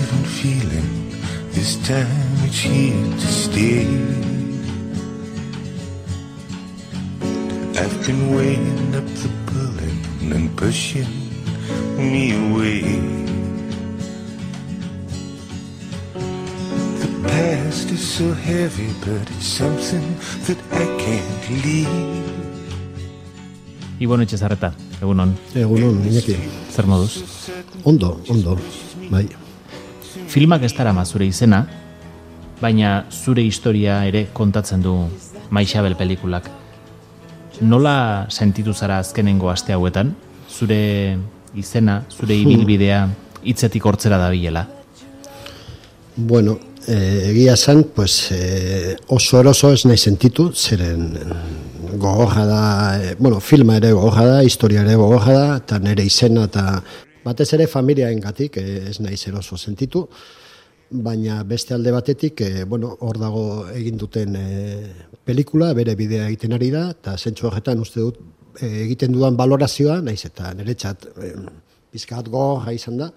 different feeling. This time it's here to stay. I've been weighing up the bullet and pushing me away. The past is so heavy, but it's something that I can't leave. Ibon Etxezarreta, egunon, Egunon, Iñaki. zer moduz? Ondo, ondo, bai. Filmak ez dara zure izena, baina zure historia ere kontatzen du Maixabel pelikulak. Nola sentitu zara azkenengo aste hauetan? Zure izena, zure ibilbidea hitzetik hortzera dabilela. Bueno, eh, egia esan, pues, eh, oso eroso ez nahi sentitu, zeren gogorra da, eh, bueno, filma ere gogorra da, historia ere gogorra da, eta nire izena, eta batez ere familiaen gatik, eh, ez nahi eroso sentitu, baina beste alde batetik, eh, bueno, hor dago egin duten eh, pelikula, bere bidea egiten ari da, eta zentsu horretan uste dut eh, egiten dudan balorazioa, naiz eta nire txat, eh, pizkat gogorra izan da,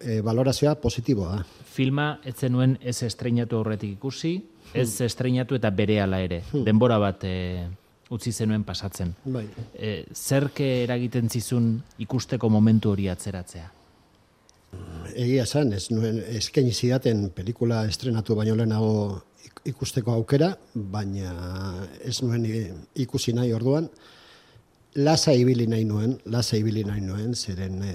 eh, balorazioa positiboa. Filma ez zenuen ez estreinatu aurretik ikusi, ez estreinatu eta berehala ere. Denbora bat e, utzi zenuen pasatzen. Bai. E, zerke eragiten zizun ikusteko momentu hori atzeratzea? Egia esan, ez nuen eskaini zidaten pelikula estrenatu baino lehenago ik- ikusteko aukera, baina ez nuen ikusi nahi orduan. Lasa ibili nahi nuen, lasa ibili nahi nuen, zeren e,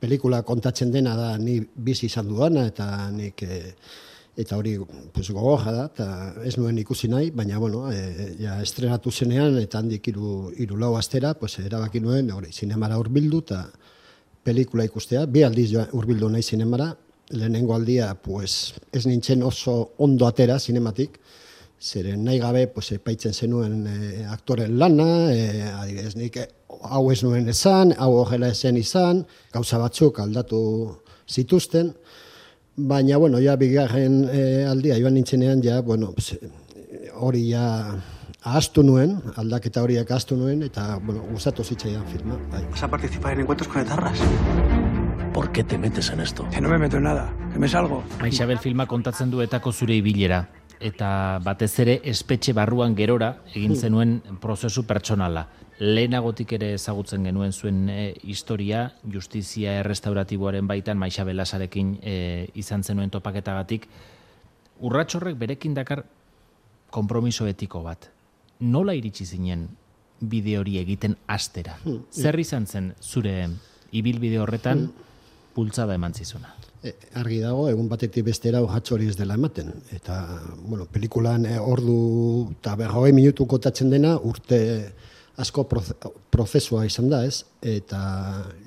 pelikula kontatzen dena da ni bizi izan dudana eta nik e, eta hori pues, gogorra da, eta ez nuen ikusi nahi, baina bueno, e, ja estrenatu zenean eta handik hiru hiru lau astera, pues, erabaki nuen hori zinemara hurbildu eta pelikula ikustea, bi aldiz hurbildu nahi zinemara, lehenengo aldia pues, ez nintzen oso ondo atera zinematik, zeren nahi gabe pues, epaitzen zenuen e, aktoren lana, e, adibidez nik eh, hau ez nuen esan, hau horrela esen izan, gauza batzuk aldatu zituzten, baina bueno, ja bigarren e, aldia joan nintzenean, ja, bueno, pues, hori ja ahaztu nuen, aldaketa horiek ahaztu nuen, eta bueno, gustatu zitzaidan filma. Bai. ¿Vas a participar en encuentros con etarras? ¿Por qué te metes en esto? Que no me meto en nada, que me salgo. Maixabel filma kontatzen du etako zure ibilera eta batez ere espetxe barruan gerora egin zenuen prozesu pertsonala. Lehenagotik ere ezagutzen genuen zuen e, historia, justizia errestauratiboaren baitan Maixabel Lasarekin e, izan zenuen topaketagatik. Urratxorrek berekin dakar konpromiso etiko bat. Nola iritsi zinen bide hori egiten astera? Zer izan zen zure ibilbide horretan bultzada eman zizuna? E, argi dago, egun batetik bestera urratxo hori ez dela ematen. Eta, bueno, pelikulan e, ordu eta berrogei minutu kotatzen dena urte asko proze- prozesua izan da, ez? Eta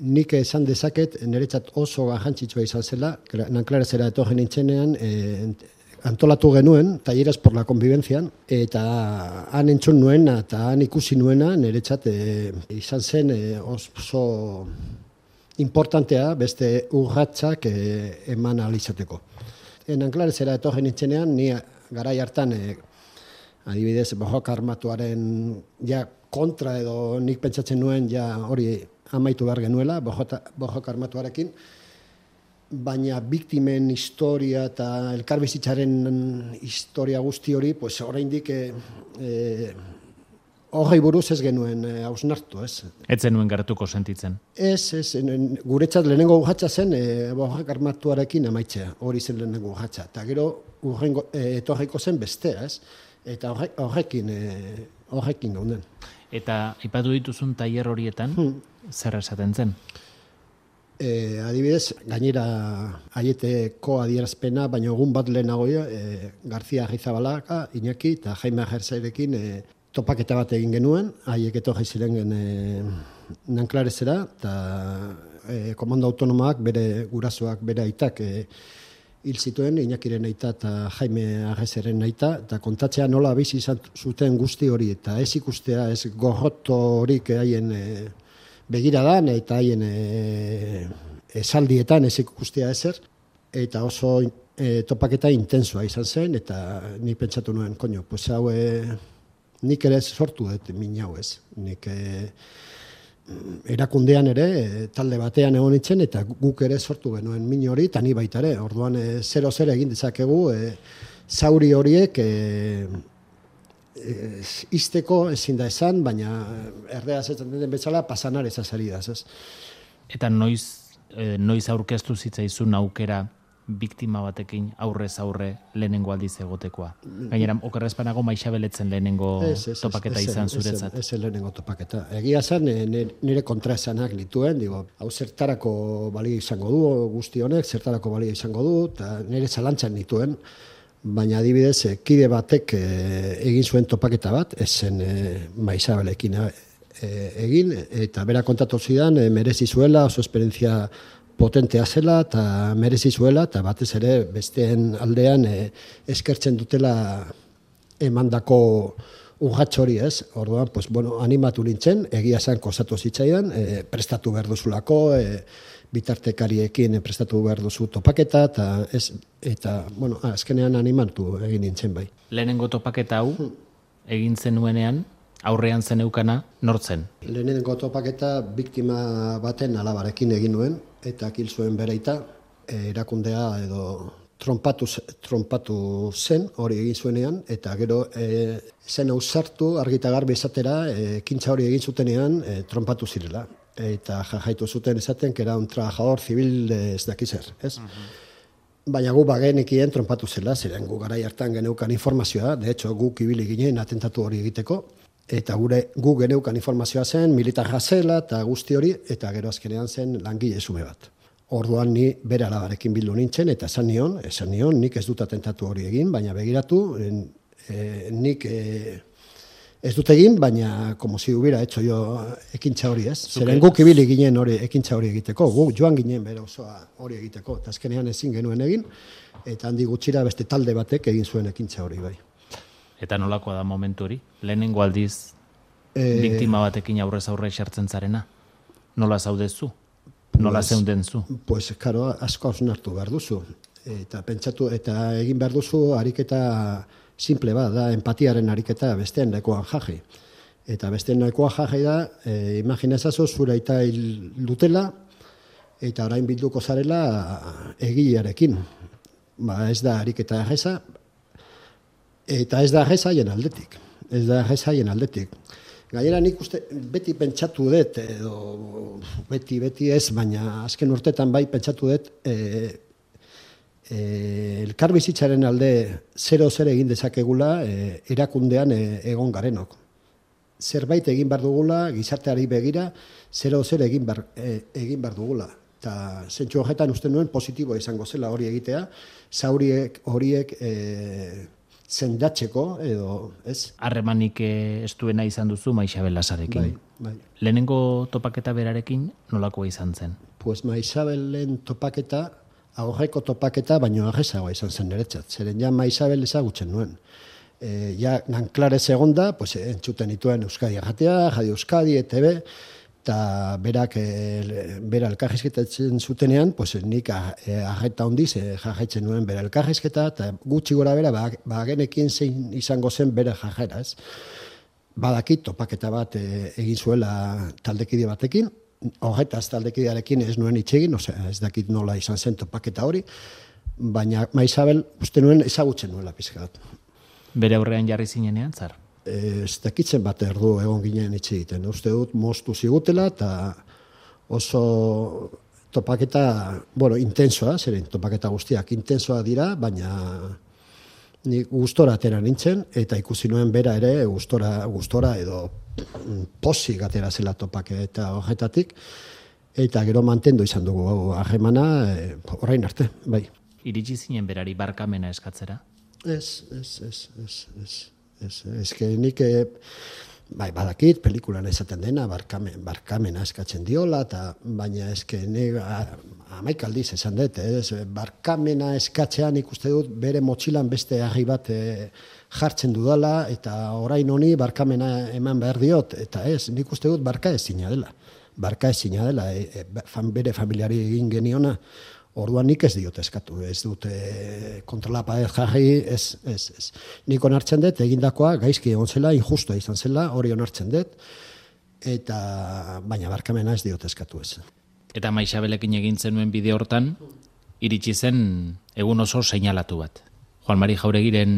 nik esan dezaket, niretzat oso garrantzitsua izan zela, nanklarezera etorri nintzenean, e, antolatu genuen, talleres por la convivencian, eta han entzun nuena eta han ikusi nuena, niretzat e, izan zen e, oso importantea beste urratsak e, eman alizateko. En anklarezera etorri nintzenean, ni garai hartan, e, adibidez, bojok armatuaren ja kontra edo nik pentsatzen nuen ja hori amaitu behar genuela, bojota- bojok armatuarekin, baina biktimen historia eta elkarbizitzaren historia guzti hori, pues oraindik e, e, horrei buruz ez genuen e, hausnartu, ez? Ez zenuen gertuko sentitzen. Ez, ez, guretzat lehenengo urratsa zen, e, borrak armatuarekin amaitzea, hori zen lehenengo urratsa. Eta gero urrengo, e, etorriko zen bestea, ez? Eta horre, horrekin, e, horrekin gaunden. Eta aipatu dituzun tailer horietan, zer esaten zen? E, adibidez, gainera aieteko adierazpena, baina egun bat lehenago e, Garzia Arrizabalaka, Iñaki eta Jaime Ajerzerekin e, topaketa bat egin genuen, haiek etorri ziren gen e, nanklarezera, eta e, komando autonomoak, bere gurasoak, bere aitak, e, hil zituen, Iñakiren aita eta Jaime Arrezeren aita, eta kontatzea nola bizi izan zuten guzti hori, eta ez ikustea, ez gorroto haien e, begiradan eta haien e, esaldietan ez ikustea ezer, eta oso e, topaketa intensua izan zen, eta ni pentsatu nuen, koño, pues hau, e, nik ere sortu dut min hau ez. Nik e, erakundean ere, e, talde batean egon nintzen, eta guk ere sortu genuen min hori, eta ni baita ere, orduan e, zero zer egin dezakegu, e, zauri horiek e, izteko ezin da esan, baina erdea zetzen den bezala pasanar ezazari da, ez? Eta noiz, noiz aurkeztu zitzaizun aukera biktima batekin aurrez aurre lehenengo aldiz egotekoa. Gainera, okerrezpanago maixabeletzen lehenengo topaketa izan zuretzat. Ez, ez, lehenengo topaketa. Egia zen, eh, nire kontra esanak lituen, digo, hau zertarako balio izango du, guzti honek, zertarako balio izango du, eta nire zalantzan nituen, baina adibidez, eh, kide batek eh, egin zuen topaketa bat, ez zen maixabelekin egin, eta bera kontatu zidan, merezi zuela, oso esperientzia potentea zela eta merezi zuela eta batez ere besteen aldean e, eskertzen dutela emandako urratxo hori, ez? Orduan, pues, bueno, animatu nintzen, egia zen kosatu zitzaidan, e, prestatu behar duzulako, e, bitartekariekin prestatu behar duzu topaketa, eta, ez, eta bueno, azkenean animatu egin nintzen bai. Lehenengo topaketa hau, egin zenuenean, aurrean zen eukana, nortzen? Lehenengo topaketa biktima baten alabarekin egin nuen, eta kil zuen bereita e, erakundea edo trompatu, trompatu zen hori egin zuenean eta gero e, zen ausartu argita garbi esatera e, kintza hori egin zutenean e, trompatu zirela eta jajaitu zuten esaten kera un trabajador zibil ez dakizer, ez? Mhm. Baina gu bagenekien trompatu zela, ziren gu garai hartan geneukan informazioa, de hecho guk ibili ginen atentatu hori egiteko, eta gure gu geneukan informazioa zen, militar jazela eta guzti hori, eta gero azkenean zen langile esume bat. Orduan ni bere alabarekin bildu nintzen, eta esan nion, esan nion, nik ez dut atentatu hori egin, baina begiratu, en, e, nik e, ez dut egin, baina, como si hubiera hecho jo ekintza hori ez. Zeren guk ibili ginen hori ekintza hori egiteko, gu joan ginen bere osoa hori egiteko, eta azkenean ezin genuen egin, eta handi gutxira beste talde batek egin zuen ekintza hori bai. Eta nolakoa da momentu hori? Lehenengo aldiz e... biktima batekin aurrez aurre esartzen zarena? Nola zaudezu? Nola zeunden zu? Pues, karo, asko hartu behar duzu. Eta pentsatu, eta egin behar duzu ariketa simple bat, da, empatiaren ariketa bestean lekoan jaji. Eta bestean lekoan jaji da, e, imaginezazo, zure eta dutela, eta orain bilduko zarela egilearekin. Ba, ez da ariketa jesa, Eta ez da jezaien aldetik. Ez da jezaien aldetik. Gainera nik uste beti pentsatu dut, edo beti, beti ez, baina azken urtetan bai pentsatu dut, e, e, elkar bizitzaren alde zero zer egin dezakegula e, erakundean e, egon garenok. Zerbait egin bar dugula, gizarteari begira, zero zer egin bar, e, egin bar dugula. Eta zentsu horretan uste nuen positiboa izango zela hori egitea, zauriek horiek... E, zendatzeko edo, ez? Harremanik eh, estuena izan duzu Maixabel Lasarekin. Bai, bai. Lehenengo topaketa berarekin nolakoa izan zen? Pues Maixabelen topaketa, aurreko topaketa, baino arrezagoa izan zen niretzat. Zeren ja Maixabel ezagutzen nuen. E, ja, nan klarez egonda, pues, entzuten dituen Euskadi Arratea, Jadi Euskadi, ETB, eta berak e, bera elkarrizketatzen zutenean, pues, nik eh, arreta hondiz e, jarraitzen nuen bera elkarrizketa, eta gutxi gora bera, ba, ba genekin zein izango zen bera jarraera, ez? Badakit, topaketa bat egin zuela taldekide batekin, horretaz taldekidearekin ez nuen itxegin, osea, ez dakit nola izan zen topaketa hori, baina Maisabel uste nuen ezagutzen nuela pizkat. Bere aurrean jarri zinenean, zar? Ez dakitzen bat erdu egon ginen itxe egiten. Uste dut, moztu zigutela eta oso topaketa, bueno, intensoa, zeren topaketa guztiak intensoa dira, baina ni gustora atera nintzen, eta ikusi nuen bera ere gustora, gustora edo posi gatera zela topaketa horretatik, eta gero mantendu izan dugu harremana e, orain arte, bai. Iritsi zinen berari barkamena eskatzera? Ez, ez, ez, ez, ez. Ez, ez que nik, eh, bai, badakit, pelikulan esaten dena, barkamen, barkamena eskatzen diola, eta baina que nik, amaik aldiz esan dut, ez, barkamena eskatzean ikuste dut bere motxilan beste argi bat e, jartzen dudala, eta orain honi barkamena eman behar diot, eta ez, nik uste dut barka ez dela. Barka ez dela, e, bere familiari egin geniona, Orduan nik ez diot eskatu, ez dut e, kontrolapa ez jarri, ez, ez, ez. Nik onartzen dut, egindakoa gaizki egon zela, injustoa izan zela, hori onartzen dut. eta baina barkamena ez diot eskatu ez. Eta Maixabelekin egin zenuen bide hortan, iritsi zen egun oso seinalatu bat. Juan Mari Jauregiren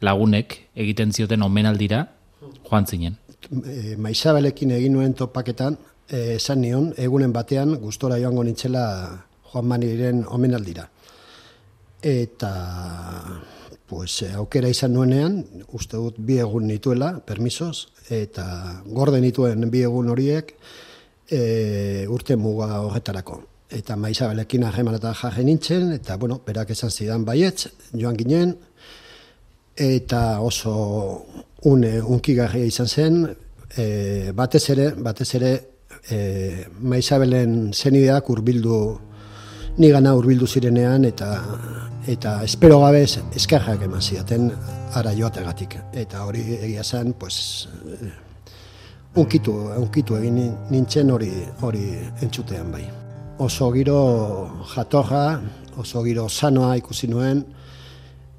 lagunek egiten zioten omenaldira joan zinen. E, Maixabelekin egin nuen topaketan, e, esan nion, egunen batean gustora joango nintzela Juan Mariren omenaldira. Eta pues, aukera izan nuenean, uste dut bi egun nituela, permisos, eta gorde nituen bi egun horiek e, urte muga horretarako. Eta maizabelekin aheman eta jarri nintzen, eta bueno, berak esan zidan baietz, joan ginen, eta oso une unkigarria izan zen, e, batez ere, batez ere, e, maizabelen zenideak urbildu, nigana urbildu zirenean, eta eta espero gabe eskerrak eman zidaten ara joategatik. Eta hori egia zen, pues, unkitu, unkitu egin nintzen hori hori entzutean bai. Oso giro jatorra, oso giro sanoa ikusi nuen,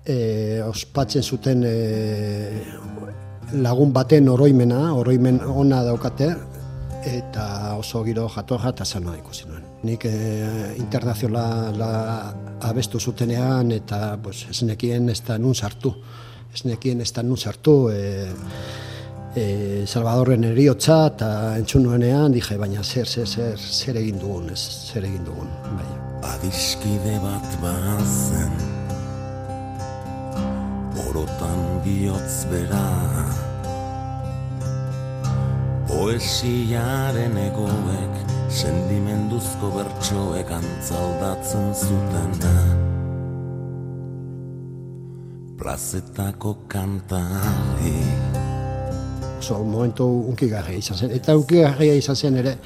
e, ospatzen zuten e, lagun baten oroimena, oroimen ona daukate, eta oso giro jatorra eta sanoa ikusi nuen. Nik e, internazionala abestu zutenean eta pues, ez nekien ez da nun sartu. Ez nekien ez da nun sartu. E, e, Salvadorren eriotza eta entzun nuenean, dije, baina zer, zer, zer, zer egin dugun, ez, zer egin dugun. Bai. Adiskide bat bazen Orotan bihotz bera Poesiaren egoek Sendimenduzko bertsoek antzaldatzen zuten Plazetako kantari Oso momentu unkigarria izan zen. Eta unkigarria izan zen ere,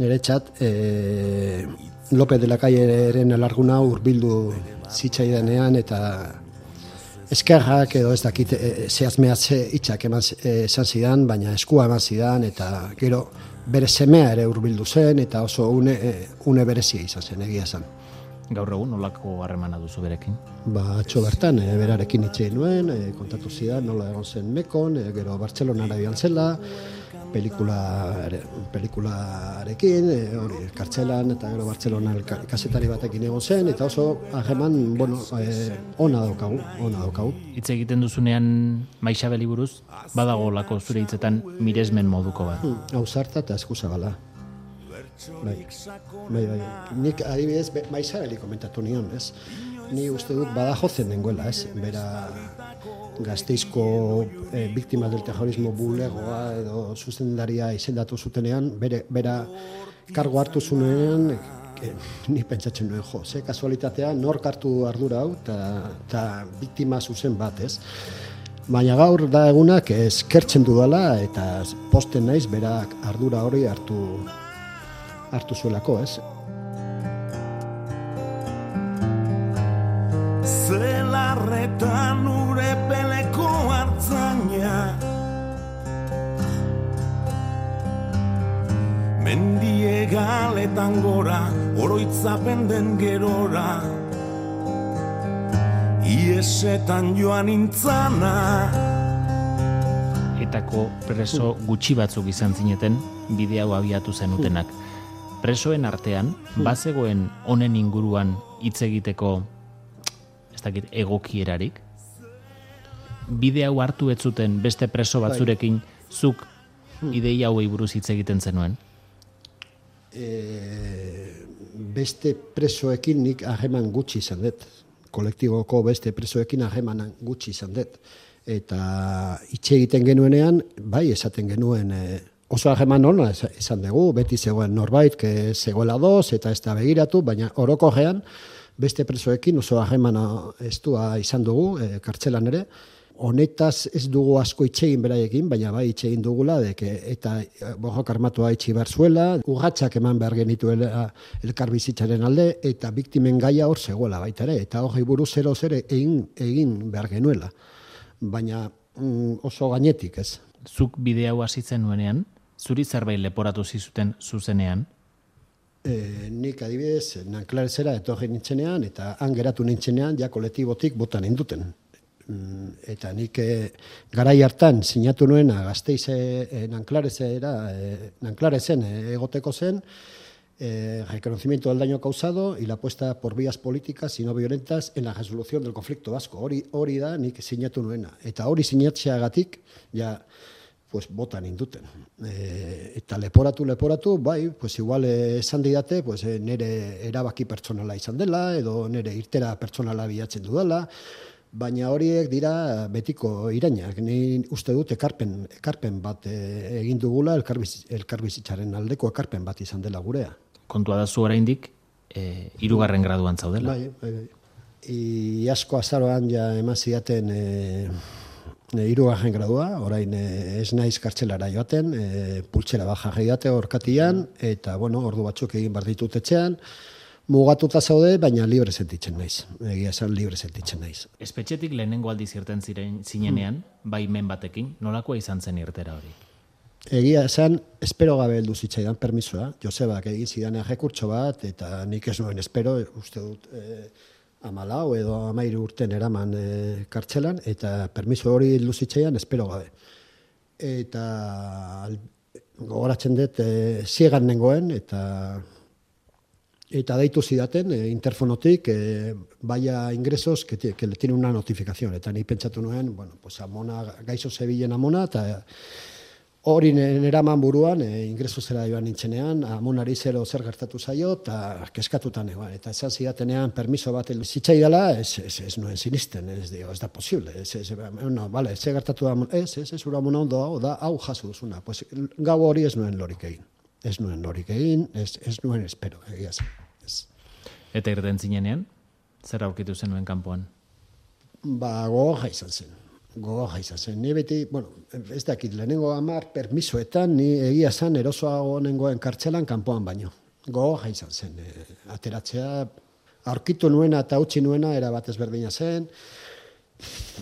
nire txat, e, López de la Calle-eren alarguna urbildu zitzaidanean eta eskerrak edo ez dakit e, zehazmeatze itxak eman e, esan zidan, baina eskua eman zidan eta gero bere semea ere hurbildu zen eta oso une, e, une berezia izan zen egia zen. Gaur egun nolako harremana duzu berekin? Ba, atxo bertan, e, berarekin itxein nuen, e, kontatu zidan nola egon zen Mekon, e, gero Bartzelonara bian zela, pelikula pelikularekin, e, hori, kartzelan eta gero Bartzelona kasetari batekin egon zen, eta oso aheman, bueno, e, ona daukagu, ona daukagu. Hitz egiten duzunean Maixabeli buruz, badago lako zure hitzetan miresmen moduko bat. Hmm, hau zarta eta eskuzabala. Bai, bai, bai. Nik adibidez, Maixabeli komentatu nion, ez? Ni uste dut badajozen dengoela, ez? Bera, gazteizko e, biktima del terrorismo bulegoa edo zuzendaria izendatu zutenean, bere, bera kargo hartu zuenean, e, ni pentsatzen nuen jo, ze kasualitatea nork hartu ardura hau eta biktima zuzen bat, ez? Baina gaur da egunak eskertzen dudala eta posten naiz berak ardura hori hartu hartu zuelako, ez? Zelarretan ure peleko hartzaina Mendie galetan gora, oroitzapen den gerora Iesetan joan intzana Etako preso gutxi batzuk izan zineten, bide hau abiatu zenutenak. Presoen artean, bazegoen honen inguruan hitz egiteko ez dakit egokierarik. Bide hau hartu ez zuten beste preso bai. batzurekin zuk hmm. ideia hauei buruz hitz egiten zenuen. E, beste presoekin nik aheman gutxi izan dut. Kolektiboko beste presoekin aheman gutxi izan dut. Eta hitz egiten genuenean, bai esaten genuen e, oso aheman hona izan dugu, beti zegoen norbait, que zegoela doz eta ez da begiratu, baina oroko gean, beste presoekin oso harremana estua izan dugu, e, kartzelan ere. Honetaz ez dugu asko itxegin beraiekin, baina bai itxegin dugula, deke, eta eh, bojok armatua itxi behar zuela, urratxak eman behar genituela elkar bizitzaren alde, eta biktimen gaia hor zegoela baita ere, eta hori buruz zero zere egin, egin behar genuela. Baina mm, oso gainetik ez. Zuk bide hau hasitzen nuenean, zuri zerbait leporatu zizuten zuzenean, e, nik adibidez, nanklarezera etorri nintzenean, eta han geratu nintzenean, ja kolektibotik botan induten. Mm, eta nik e, garai hartan sinatu nuena gazteize e, nanklarezera, e, nanklarezen e, egoteko zen, eh, reconocimiento del daño causado y la apuesta por vías políticas y no violentas en la resolución del conflicto vasco. Hori, hori da nik sinatu nuena. Eta hori sinatxeagatik, ja, pues botan induten. E, eta leporatu, leporatu, bai, pues igual esan didate, pues nere erabaki pertsonala izan dela, edo nere irtera pertsonala bilatzen dudala, baina horiek dira betiko irainak. Ni uste dut ekarpen, ekarpen bat egin dugula elkarbiz, elkarbizitzaren aldeko ekarpen bat izan dela gurea kontua da zu oraindik e, irugarren graduan zaudela. Bai, bai, bai. I asko azaroan ja eman ziaten e, e, irugarren gradua, orain e, ez naiz kartzelara joaten, e, pultsera baja gehiate horkatian, eta bueno, ordu batzuk egin bar ditut etxean, mugatuta zaude, baina libre sentitzen naiz. Egia esan libre sentitzen naiz. Espetxetik lehenengo aldiz irten ziren zinenean, hmm. bai men batekin, nolakoa izan zen irtera hori? egia esan, espero gabe heldu zitzaidan permisoa. Josebak egin zidan errekurtso bat, eta nik ez nuen espero, uste dut, e, amalau edo amairu urten eraman e, kartzelan, eta permiso hori heldu zitzaidan, espero gabe. Eta gogoratzen dut, e, ziegan nengoen, eta eta deitu zidaten e, interfonotik e, baia ingresos que, que le tiene una notificación eta ni pentsatu nuen bueno pues amona gaiso zebilen amona eta hori neraman buruan, e, ingresu zera joan nintzenean, amonari zero zer gertatu zaio, eta keskatutan egon. Eta esan zidatenean, permiso bat zitzai dela, ez, ez, ez nuen sinisten, ez, dio, ez da posible. Ez, ez, no, vale, ez gertatu da, ez, ez, ez, ura ondo, da, hau jaso duzuna. Pues, gau hori ez nuen lorik egin. Ez nuen lorik egin, ez, ez nuen espero, egia zen. Eta irten zinenean, zer aurkitu zenuen kanpoan? Ba, goga izan zen gogoja izan zen. Ni beti, bueno, ez dakit, lehenengo amar permisoetan, ni egia zen erosoago nengoen kartzelan kanpoan baino. Gogoja izan zen. E, ateratzea, aurkitu nuena eta utzi nuena, era bat ezberdina zen,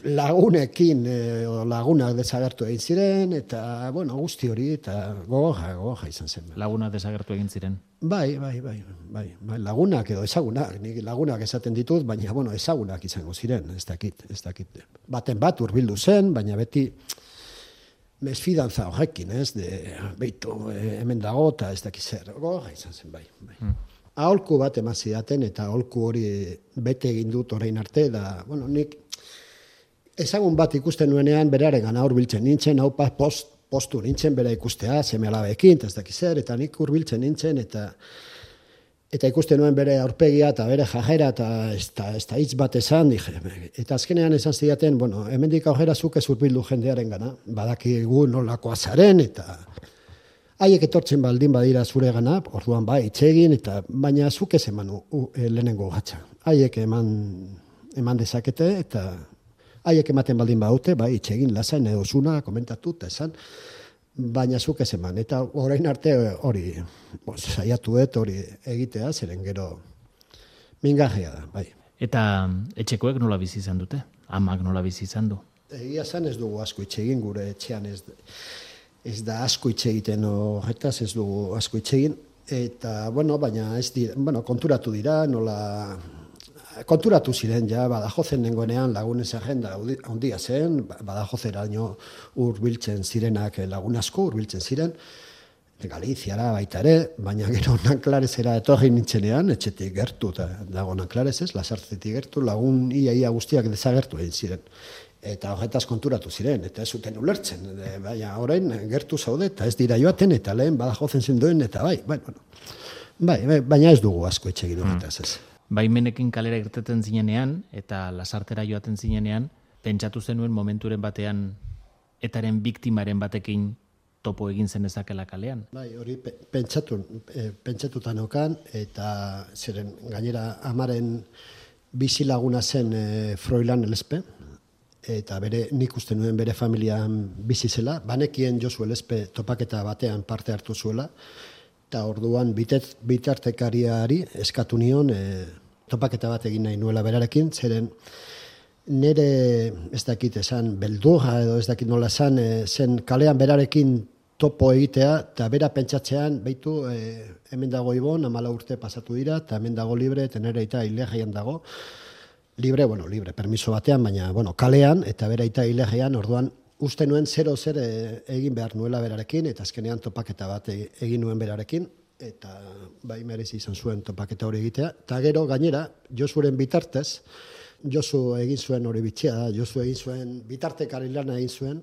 lagunekin e, lagunak desagertu egin ziren eta bueno, guzti hori eta gogoja izan zen. Lagunak desagertu egin ziren. Bai, bai, bai, bai, bai, lagunak edo ezagunak, ni lagunak esaten ditut, baina bueno, ezagunak izango ziren, ez dakit, ez dakit. Baten bat hurbildu zen, baina beti mesfidantza horrekin, ez, de beitu eh, hemen dago eta ez dakit zer, gogoja izan zen, bai, bai. Hmm. Aholku bat emazidaten eta aholku hori bete egin dut orain arte da, bueno, nik ezagun bat ikusten nuenean beraren gana urbiltzen nintzen, hau post, postu nintzen bera ikustea, zeme alabekin, ez dakiz zer, eta nik urbiltzen nintzen, eta eta ikusten nuen bere aurpegia eta bere jajera eta ez da, ez da hitz bat esan, dije, eta azkenean esan zidaten, bueno, hemendik aurrera zuk ez urbildu jendearen gana, badaki gu nolako azaren, eta haiek etortzen baldin badira zure gana, orduan bai, itxegin, eta baina zuk ez eman u, e, lehenengo gatza. Haiek eman, eman dezakete, eta haiek ematen baldin baute, bai, itxegin lasain edo zuna, komentatu, eta esan, baina zuk ez eman. Eta orain arte hori, saiatu et hori egitea, zeren gero mingarria da, bai. Eta etxekoek nola bizi izan dute? Amak nola bizi izan du? Egia zan ez dugu asko itxegin, gure etxean ez, ez da asko itxegiten horretaz, ez dugu asko itxegin. Eta, bueno, baina ez dira, bueno, konturatu dira, nola konturatu ziren ja badajozen nengoenean lagunen agenda handia zen, badajozeraino hurbiltzen zirenak lagun asko hurbiltzen ziren, Galiziara baita ere, baina gero nanklarezera etorri nintzenean, etxetik gertu, eta dago nanklarez ez, lasartzetik gertu, lagun ia ia guztiak dezagertu egin ziren. Eta horretaz konturatu ziren, eta ez zuten ulertzen, baina orain gertu zaude, eta ez dira joaten, eta lehen badajozen zinduen, eta bai, bai, bueno. bai, bai, baina ez dugu asko etxegin horretaz ez baimenekin kalera irteten zinenean eta lasartera joaten zinenean, pentsatu zenuen momenturen batean etaren biktimaren batekin topo egin zen ezakela kalean. Bai, hori pentsatu, e, pentsatuta nokan, eta ziren gainera amaren bizilaguna zen e, Froilan Elespe, eta bere nik uste nuen bere familian bizi zela, banekien Josu Elespe topaketa batean parte hartu zuela, eta orduan bitet, bitartekariari eskatu nion e, topaketa bat egin nahi nuela berarekin, zeren nire ez dakit esan beldurra edo ez dakit nola esan e, zen kalean berarekin topo egitea eta bera pentsatzean beitu e, hemen dago ibon, amala urte pasatu dira eta hemen dago libre eta nire eta dago. Libre, bueno, libre, permiso batean, baina, bueno, kalean, eta bere aita hilegean, orduan, uste nuen zero zer eh, egin behar nuela berarekin, eta azkenean topaketa bat e- egin nuen berarekin, eta bai merezi izan zuen topaketa hori egitea. Eta gero, gainera, Josuren bitartez, Josu egin zuen hori bitxea da, Josu egin zuen bitartekari lana egin zuen,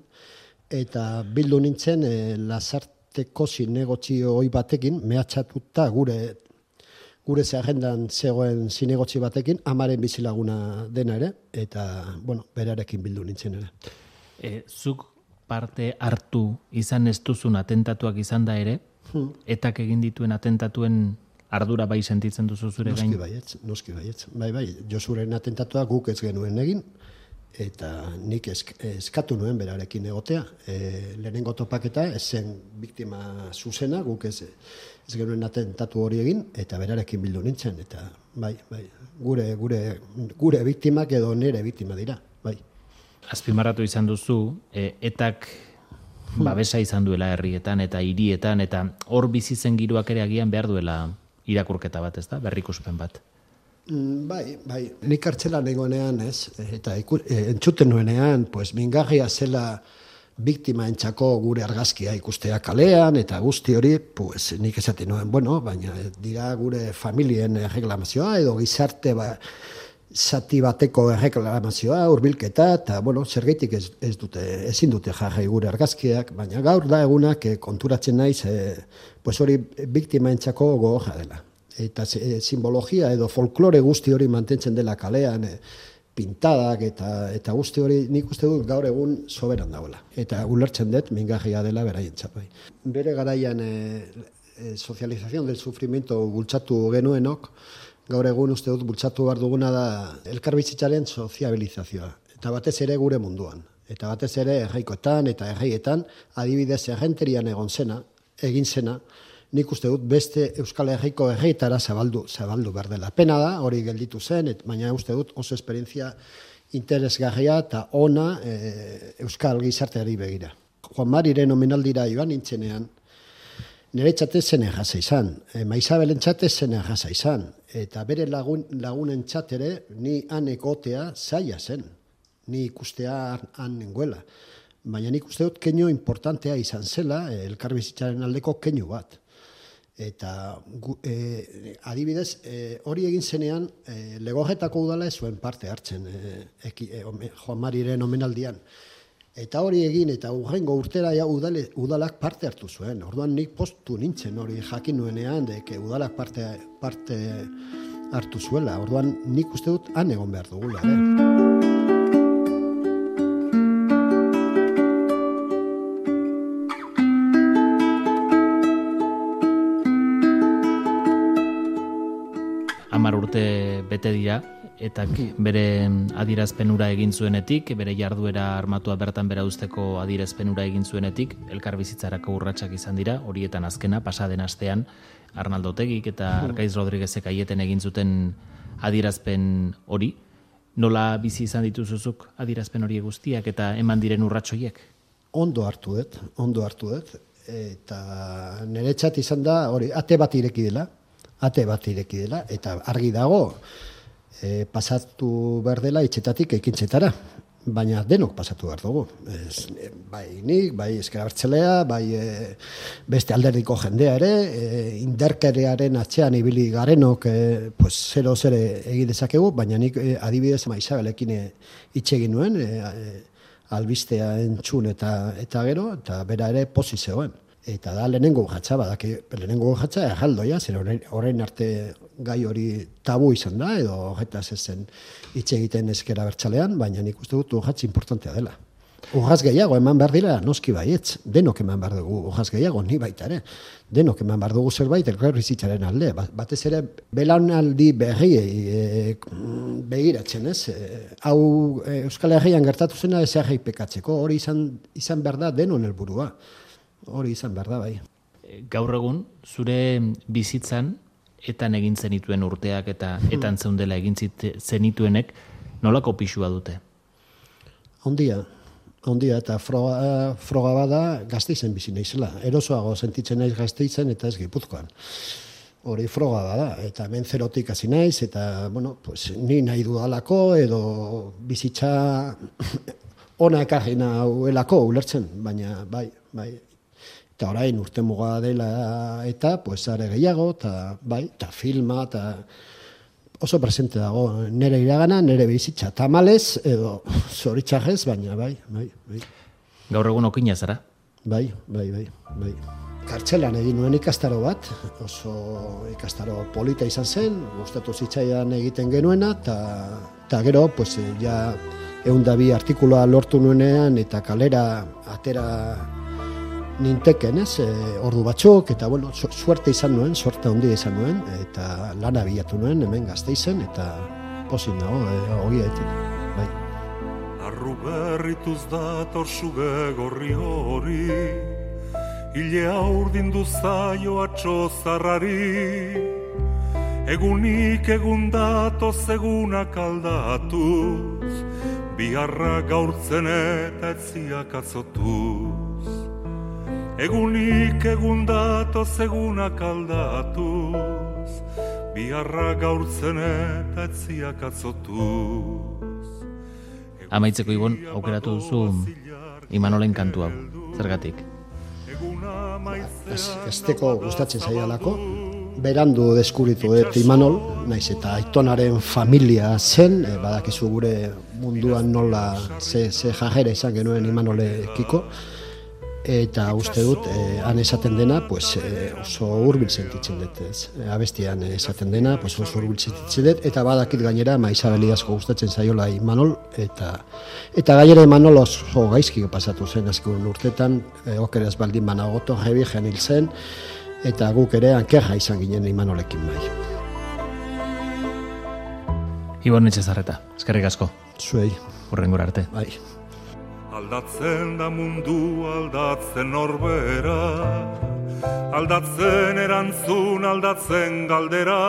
eta bildu nintzen e, lasarteko zinegotzi hoi batekin, mehatxatuta gure gure ze agendan zegoen zinegotzi batekin, amaren bizilaguna dena ere, eta, bueno, berarekin bildu nintzen ere. E, zuk parte hartu izan ez duzun atentatuak izan da ere, etak egin dituen atentatuen ardura bai sentitzen duzu zure Noski gain. baietz, noski baietz. Bai, bai, Josuren atentatua guk ez genuen egin, eta nik esk, eskatu nuen berarekin egotea. E, lehenengo topaketa ez zen biktima zuzena, guk ez, ez genuen atentatu hori egin, eta berarekin bildu nintzen, eta bai, bai, gure, gure, gure biktimak edo nire biktima dira, bai. Azpimarratu izan duzu, e, etak babesa izan duela herrietan eta hirietan eta hor bizi zen giroak ere agian behar duela irakurketa bat, ez da? Berrikuspen bat. Mm, Bai, bai, nik kartzelan egonean, ez, eta iku, e, entzuten nuenean, pues, mingarria zela biktima entzako gure argazkia ikustea kalean, eta guzti hori, pues, nik esaten nuen, bueno, baina dira gure familien reklamazioa, edo gizarte ba, zati bateko erreklamazioa, hurbilketa eta, bueno, zergeitik ez, ez dute, ezin dute jarri gure argazkiak, baina gaur da egunak eh, konturatzen naiz, eh, pues hori biktima entzako gogorra dela. Eta ze- simbologia edo folklore guzti hori mantentzen dela kalean, eh, pintadak eta eta guzti hori nik uste dut gaur egun soberan dagoela. Eta ulertzen dut mingarria dela beraientzat bai. Bere garaian e, e, sozializazion del sufrimiento bultzatu genuenok, gaur egun uste dut bultzatu behar duguna da elkarbizitzaren soziabilizazioa. Eta batez ere gure munduan. Eta batez ere erraikoetan eta erraietan, adibidez errenterian egon zena, egin zena, nik uste dut beste Euskal Herriko erreitara zabaldu, zabaldu behar dela. Pena da, hori gelditu zen, et, baina uste dut oso esperientzia interesgarria eta ona e, Euskal gizarteari begira. Juan Mariren omenaldira joan nintzenean, nire txate zen erraza izan, e, maizabelen txate zen erraza izan, eta bere lagun, lagunen txatere ni han egotea zaila zen, ni ikustea han- nengoela. Baina nik uste dut keino importantea izan zela, e, elkarbizitzaren aldeko keinu bat. Eta gu, e, adibidez, e, hori egin zenean, e, legorretako udala zuen parte hartzen e, e, ome- Juan Mariren omenaldian. Eta hori egin, eta urrengo urtera ja udale, udalak parte hartu zuen. Orduan nik postu nintzen hori jakin nuenean, deke udalak parte, parte hartu zuela. Orduan nik uste dut han egon behar dugula. Eh? Urte bete dira, eta bere adierazpen ura egin zuenetik, bere jarduera armatua bertan bera usteko adierazpen ura egin zuenetik, elkarbizitzarako urratsak izan dira, horietan azkena, pasaden astean, Arnaldo Tegik eta Arkaiz Rodriguezek aieten egin zuten adierazpen hori. Nola bizi izan dituzuzuk adierazpen hori guztiak eta eman diren urratsoiek? ondo hartu dut, ondo hartu dut, eta niretzat izan da, hori, ate bat ireki dela, ate bat ireki dela, eta argi dago, e, pasatu behar dela itxetatik ekintzetara, baina denok pasatu behar dugu. Ez, e, bai nik, bai eskera bertzelea, bai e, beste alderdiko jendea ere, e, inderkerearen atzean ibili garenok, e, pues, zero zere egin dezakegu, baina nik e, adibidez maizabelekin e, hitz egin nuen, e, albistea entzun eta eta gero, eta bera ere pozi zegoen. Eta da lehenengo urratza, badaki, lehenengo urratza erraldoia, zer orain, orain arte gai hori tabu izan da, edo horretaz ez zen hitz egiten eskera bertxalean, baina nik uste dut urratz importantea dela. Urraz gehiago eman behar dira, noski baietz, denok eman behar dugu urraz gehiago, ni baita ere. Denok eman behar dugu zerbait elkarbizitzaren alde. Ba- Batez ere, belaunaldi berriei e, begiratzen, ez? E, hau e, Euskal Herrian gertatu zena ez herri pekatzeko, hori izan, izan behar da denon helburua. Hori izan behar da, bai. gaur egun zure bizitzan etan egin zenituen urteak eta etan zeundela egin zenituenek nolako pisua dute? Ondia, ondia, eta froga, froga bada gazteizen bizi naizela. Erosoago sentitzen naiz gazteizen eta ez gipuzkoan. hori froga da, eta hemen zerotik hasi naiz, eta, bueno, pues, ni nahi dudalako, edo bizitza ona ekarri nahuelako ulertzen, baina, bai, bai, eta orain urte muga dela eta, pues, are gehiago, eta, bai, eta filma, eta oso presente dago, nire iragana, nire bizitza, tamales, edo zoritxarrez, baina, bai, bai, bai. Gaur egun okina zara? Bai, bai, bai, bai. Kartzelan egin nuen ikastaro bat, oso ikastaro polita izan zen, gustatu zitzaidan egiten genuena, eta gero, pues, ja, egun da bi artikuloa lortu nuenean, eta kalera atera ninteken, ez, e, ordu batzuk, eta, bueno, suerte izan nuen, suerte handia izan nuen, eta lana bilatu nuen, hemen gazte izan, eta posin dago, e, ogia bai. Arru berrituz dator suge gorri hori, Ile aurdin duzaio atxo zarrari. Egunik egun datoz egunak aldatuz Biharra gaurtzen eta etziak atzotuz Egunik egun datoz egunak aldatuz. Biharra gaurtzen eta etziak atzotuz. Amaitzeko ibon, aukeratu duzu Imanolen kantu hau, zergatik? ez, esteko gustatzen zaialako, berandu deskuritu dut Imanol, naiz eta aitonaren familia zen, e, badakizu gure munduan nola ze, ze jajera izan genuen Imanolekiko, eta uste dut eh, han esaten dena pues, eh, oso hurbil sentitzen dut ez. Eh, abestian esaten dena pues, oso hurbil sentitzen dut eta badakit gainera Maisabeli asko gustatzen zaiola Imanol eta eta gainera Imanol oso gaizki pasatu zen azken urtetan eh, okeraz baldin banagoto jebi genil zen eta guk ere ankerra izan ginen Imanolekin bai. Ibon Etxezarreta, eskerrik asko. Zuei. Horren arte. Bai. Aldatzen da mundu aldatzen norbera. Aldatzen erantzun aldatzen galdera.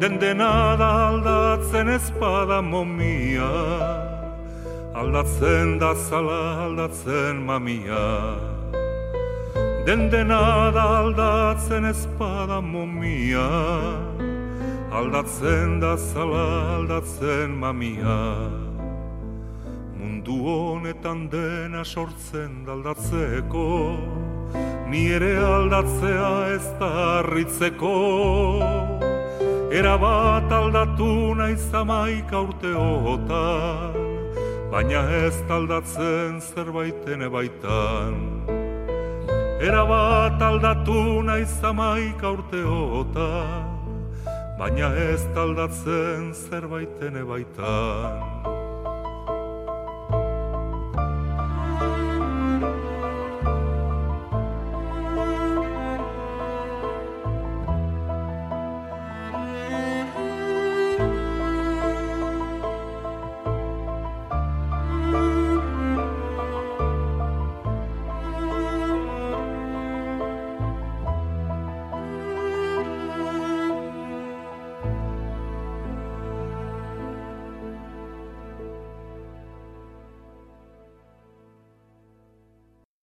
Den dena da aldatzen espada momia. Aldatzen da zala aldatzen mamia. Den dena da aldatzen espada momia. Aldatzen da zala aldatzen mamia Mundu honetan dena sortzen daldatzeko Ni ere aldatzea ez da harritzeko. Era bat aldatu naiz amaika urteotan Baina ez aldatzen zerbaiten ebaitan Era bat aldatu naiz amaika urteotan Baina ez aldatzen zerbaiten ebaitan